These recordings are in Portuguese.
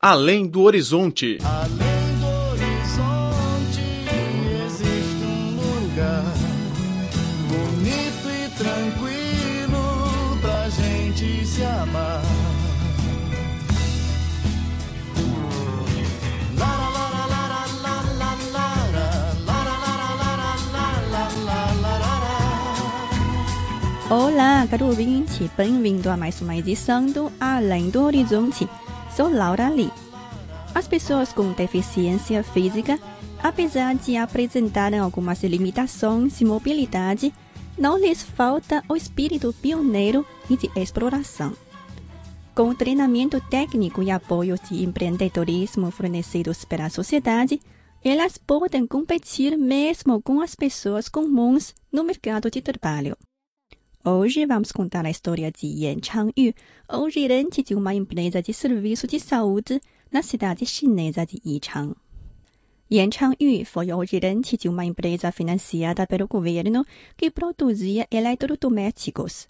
Além do horizonte. Além do horizonte existe um lugar bonito e tranquilo pra gente se amar. Olá, caro ouvinte, bem-vindo a mais uma edição do Além do Horizonte. Sou Laura Lee. As pessoas com deficiência física, apesar de apresentarem algumas limitações de mobilidade, não lhes falta o espírito pioneiro e de exploração. Com o treinamento técnico e apoio de empreendedorismo fornecidos pela sociedade, elas podem competir mesmo com as pessoas comuns no mercado de trabalho. Hoje vamos contar a história de Yan Changyu, o gerente de uma empresa de serviço de saúde na cidade chinesa de Yichang. Yan Changyu foi o gerente de uma empresa financiada pelo governo que produzia eletrodomésticos.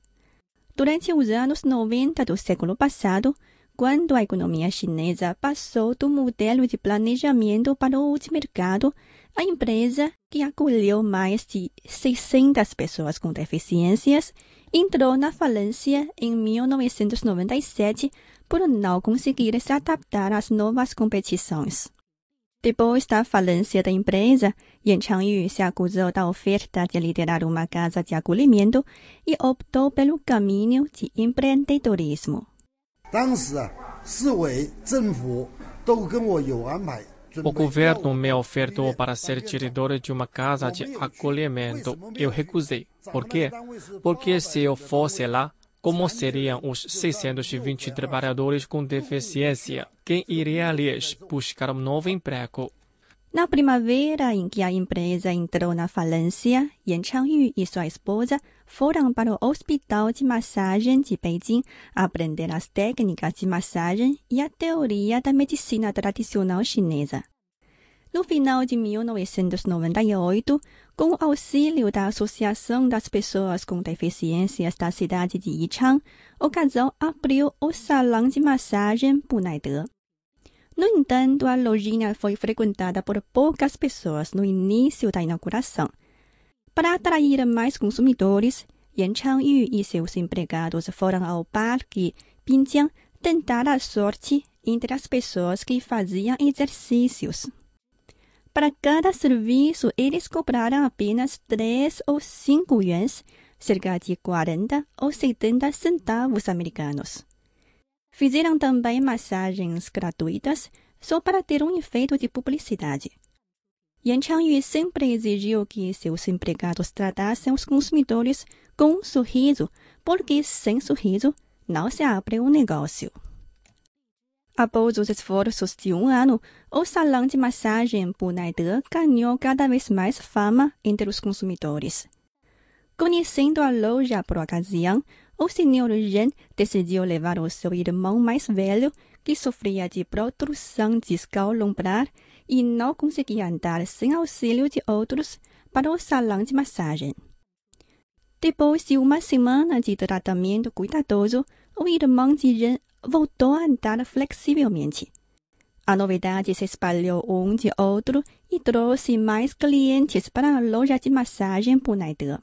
Durante os anos 90 do século passado, quando a economia chinesa passou do modelo de planejamento para o de mercado, a empresa, que acolheu mais de 600 pessoas com deficiências, entrou na falência em 1997 por não conseguir se adaptar às novas competições. Depois da falência da empresa, Yan Changyu se acusou da oferta de liderar uma casa de acolhimento e optou pelo caminho de empreendedorismo. 当时啊，市委、政府都跟我有安排。 O governo me ofertou para ser diretor de uma casa de acolhimento. Eu recusei. Por quê? Porque se eu fosse lá, como seriam os 620 trabalhadores com deficiência? Quem iria lhes buscar um novo emprego? Na primavera em que a empresa entrou na falência, Yan Changyu e sua esposa foram para o Hospital de Massagem de Beijing aprender as técnicas de massagem e a teoria da medicina tradicional chinesa. No final de 1998, com o auxílio da Associação das Pessoas com Deficiências da cidade de Yichang, o casal abriu o salão de massagem Bunaider. No entanto, a lojinha foi frequentada por poucas pessoas no início da inauguração. Para atrair mais consumidores, Yan Changyu e seus empregados foram ao parque Binjiang tentar a sorte entre as pessoas que faziam exercícios. Para cada serviço, eles cobraram apenas 3 ou 5 yuans, cerca de 40 ou 70 centavos americanos. Fizeram também massagens gratuitas só para ter um efeito de publicidade. Yan Changyu sempre exigiu que seus empregados tratassem os consumidores com um sorriso, porque sem sorriso não se abre um negócio. Após os esforços de um ano, o salão de massagem Bunaider ganhou cada vez mais fama entre os consumidores. Conhecendo a loja por ocasião, o senhor Ren decidiu levar o seu irmão mais velho, que sofria de protrusão discal lombar e não conseguia andar sem auxílio de outros, para o salão de massagem. Depois de uma semana de tratamento cuidadoso, o irmão de Ren voltou a andar flexivelmente. A novidade se espalhou um de outro e trouxe mais clientes para a loja de massagem Bunaider.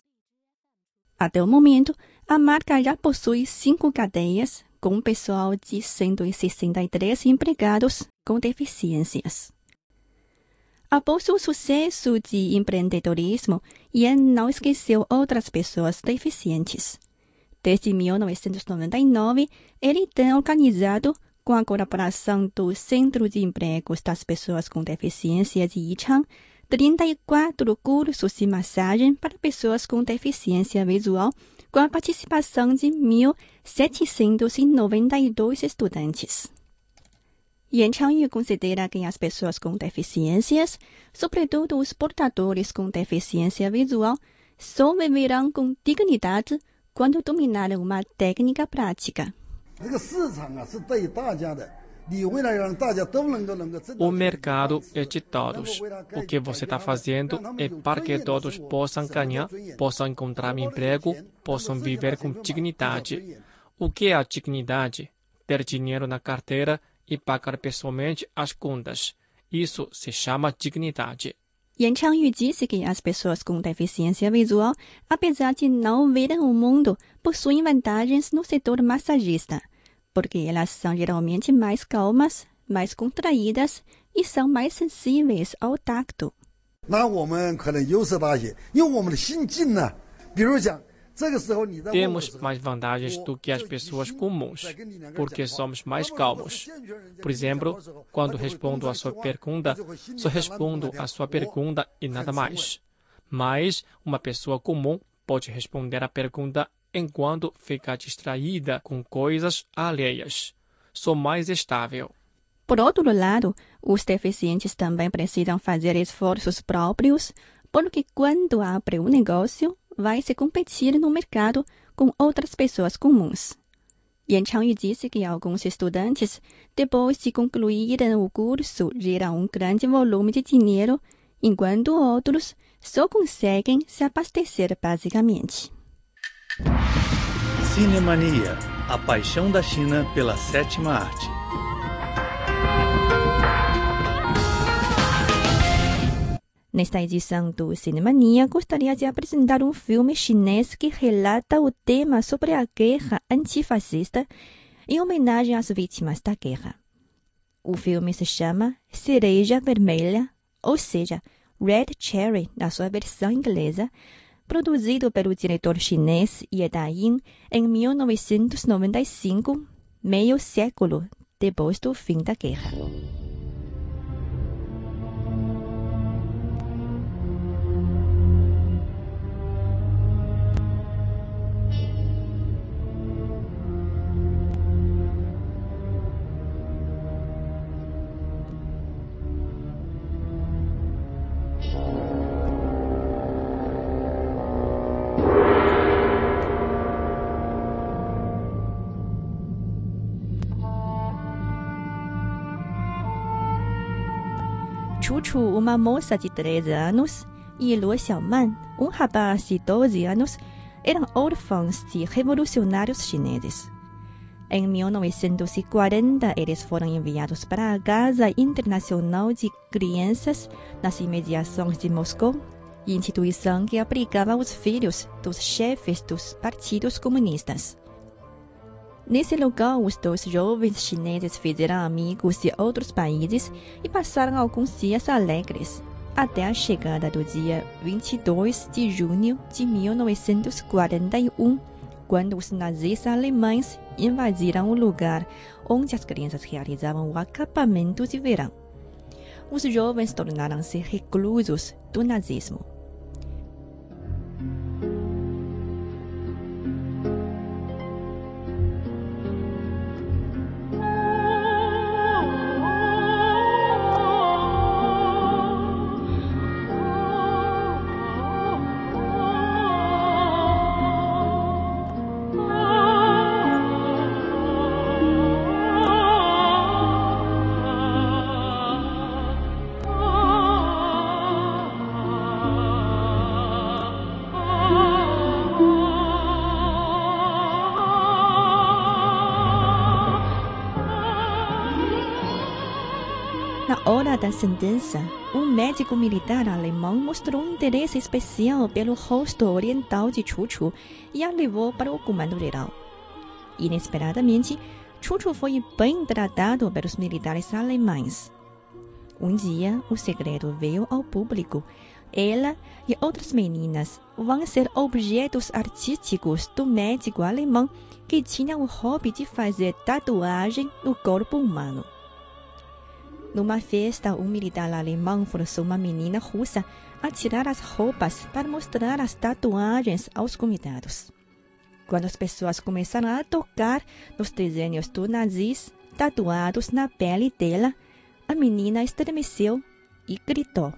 Até o momento, a marca já possui cinco cadeias, com um pessoal de 163 empregados com deficiências. Após o sucesso de empreendedorismo, Yan não esqueceu outras pessoas deficientes. Desde 1999, ele tem organizado, com a colaboração do Centro de Empregos das Pessoas com Deficiência de Yichang, 34 cursos de massagem para pessoas com deficiência visual, com a participação de 1.792 estudantes. Yan Changyu considera que as pessoas com deficiências, sobretudo os portadores com deficiência visual, só viverão com dignidade quando dominarem uma técnica prática. 这个市场啊是对大家的， O mercado é de todos. O que você está fazendo é para que todos possam ganhar, possam encontrar emprego, possam viver com dignidade. O que é a dignidade? Ter dinheiro na carteira e pagar pessoalmente as contas. Isso se chama dignidade. Yan Changyu disse que as pessoas com deficiência visual, apesar de não verem o mundo, possuem vantagens no setor massagista porque elas são geralmente mais calmas, mais contraídas e são mais sensíveis ao tacto. 那我们可能优势大些，因为我们的心境呢，比如讲。这个时候你在问我的 Temos 时候 mais vantagens do que as pessoas comuns, porque somos mais calmos. Por exemplo, quando respondo à sua pergunta, só respondo à sua pergunta e nada mais. Mas uma pessoa comum pode responder a pergunta enquanto fica distraída com coisas alheias. Sou mais estável. Por outro lado, os deficientes também precisam fazer esforços próprios, porque quando abre um negócio, vai se competir no mercado com outras pessoas comuns. Yan Changyu disse que alguns estudantes, depois de concluírem o curso, geram um grande volume de dinheiro, enquanto outros só conseguem se abastecer basicamente. Cinemania, a paixão da China pela sétima arte. Nesta edição do Cinemania, gostaria de apresentar um filme chinês que relata o tema sobre a guerra antifascista em homenagem às vítimas da guerra. O filme se chama Cereja Vermelha, ou seja, Red Cherry na sua versão inglesa, produzido pelo diretor chinês Ye Da-yin em 1995, meio século depois do fim da guerra. Chuchu, uma moça de 13 anos, e Luo Xiaoman, um rapaz de 12 anos, eram órfãos de revolucionários chineses. Em 1940, eles foram enviados para a Casa Internacional de Crianças nas imediações de Moscou, instituição que abrigava os filhos dos chefes dos partidos comunistas. Nesse lugar, os dois jovens chineses fizeram amigos de outros países e passaram alguns dias alegres, até a chegada do dia 22 de junho de 1941, quando os nazis alemães invadiram o lugar onde as crianças realizavam o acampamento de verão. Os jovens tornaram-se reclusos do nazismo. Da sentença, um médico militar alemão mostrou um interesse especial pelo rosto oriental de Chuchu e a levou para o comando geral. Inesperadamente, Chuchu foi bem tratado pelos militares alemães. Um dia, o segredo veio ao público. Ela e outras meninas vão ser objetos artísticos do médico alemão que tinha o hobby de fazer tatuagem no corpo humano. Numa festa, um militar alemão forçou uma menina russa a tirar as roupas para mostrar as tatuagens aos convidados. Quando as pessoas começaram a tocar nos desenhos do nazis tatuados na pele dela, a menina estremeceu e gritou.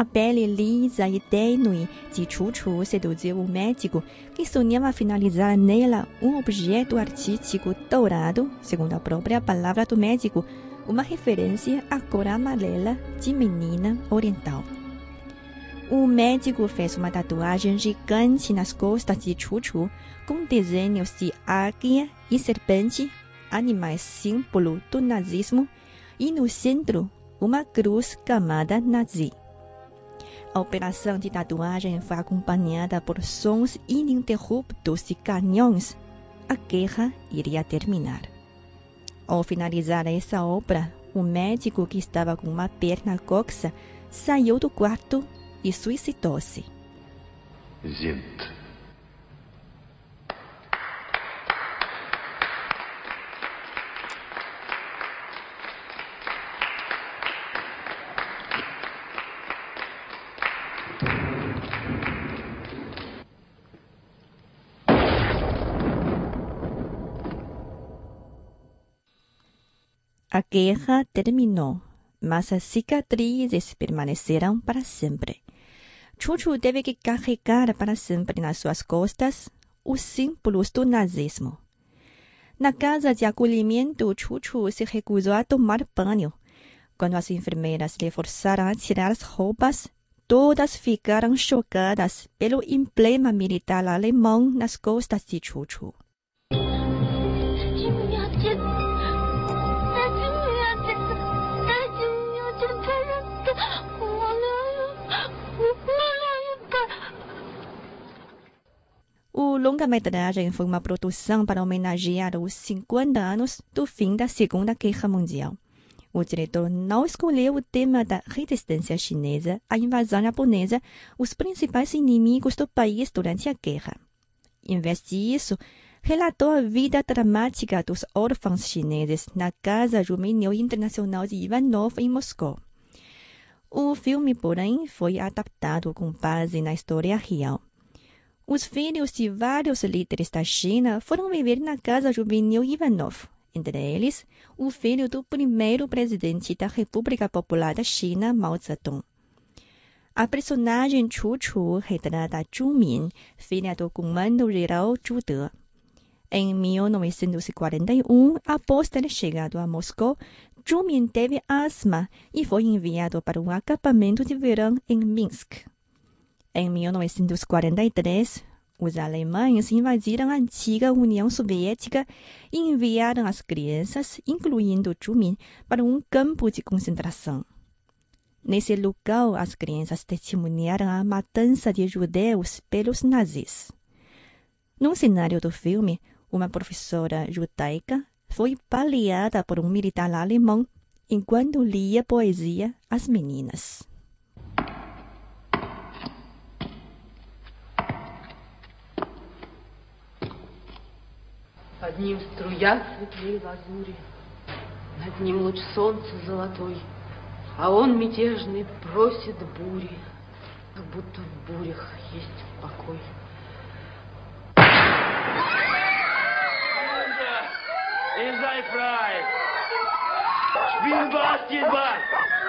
A pele lisa e tênue de Chuchu seduziu o médico, que sonhava finalizar nela um objeto artístico dourado, segundo a própria palavra do médico, uma referência à cor amarela de menina oriental. O médico fez uma tatuagem gigante nas costas de Chuchu, com desenhos de águia e serpente, animais símbolo do nazismo, e no centro, uma cruz camada nazi. A operação de tatuagem foi acompanhada por sons ininterruptos de canhões. A guerra iria terminar. Ao finalizar essa obra, o médico que estava com uma perna coxa saiu do quarto e suicidou-se. Sind. A guerra terminou, mas as cicatrizes permaneceram para sempre. Chuchu teve que carregar para sempre nas suas costas os símbolos do nazismo. Na casa de acolhimento, Chuchu se recusou a tomar banho. Quando as enfermeiras lhe forçaram a tirar as roupas, todas ficaram chocadas pelo emblema militar alemão nas costas de Chuchu. O longa-metragem foi uma produção para homenagear os 50 anos do fim da Segunda Guerra Mundial. O diretor não escolheu o tema da resistência chinesa à invasão japonesa, os principais inimigos do país durante a guerra. Em vez disso, relatou a vida dramática dos órfãos chineses na Casa Juvenil Internacional de Ivanov, em Moscou. O filme, porém, foi adaptado com base na história real. Os filhos de vários líderes da China foram viver na Casa Juvenil Ivanov, entre eles o filho do primeiro presidente da República Popular da China, Mao Zedong. A personagem Chu Chu retrata Zhu Min, filha do comando-geral Zhu De. Em 1941, após ter chegado a Moscou, Zhu Min teve asma e foi enviado para um acampamento de verão em Minsk. Em 1943, os alemães invadiram a antiga União Soviética e enviaram as crianças, incluindo Zhu Min, para um campo de concentração. Nesse lugar, as crianças testemunharam a matança de judeus pelos nazis. Num cenário do filme, uma professora judaica foi baleada por um militar alemão enquanto lia poesia às meninas. Под ним струя светлей лазури, Над ним луч солнца золотой, А он мятежный просит бури, Как будто в бурях есть покой. Ihr seid frei! Spiel Basketball!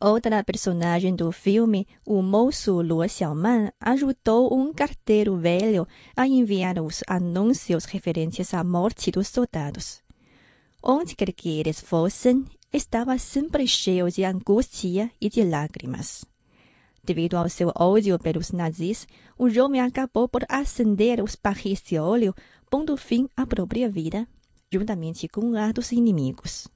Outra personagem do filme, o moço Luo Xiaoman, ajudou um carteiro velho a enviar os anúncios referentes à morte dos soldados. Onde quer que eles fossem, estava sempre cheio de angústia e de lágrimas. Devido ao seu ódio pelos nazis, o jovem acabou por acender os barris de óleo, pondo fim à própria vida, juntamente com a dos inimigos.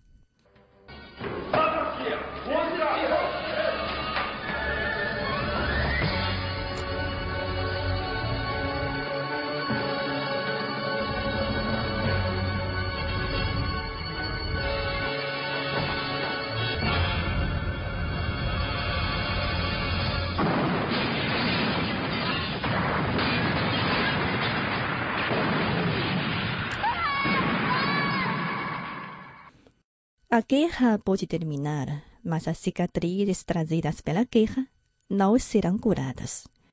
A guerra pode terminar, mas as cicatrizes trazidas pela guerra não serão curadas.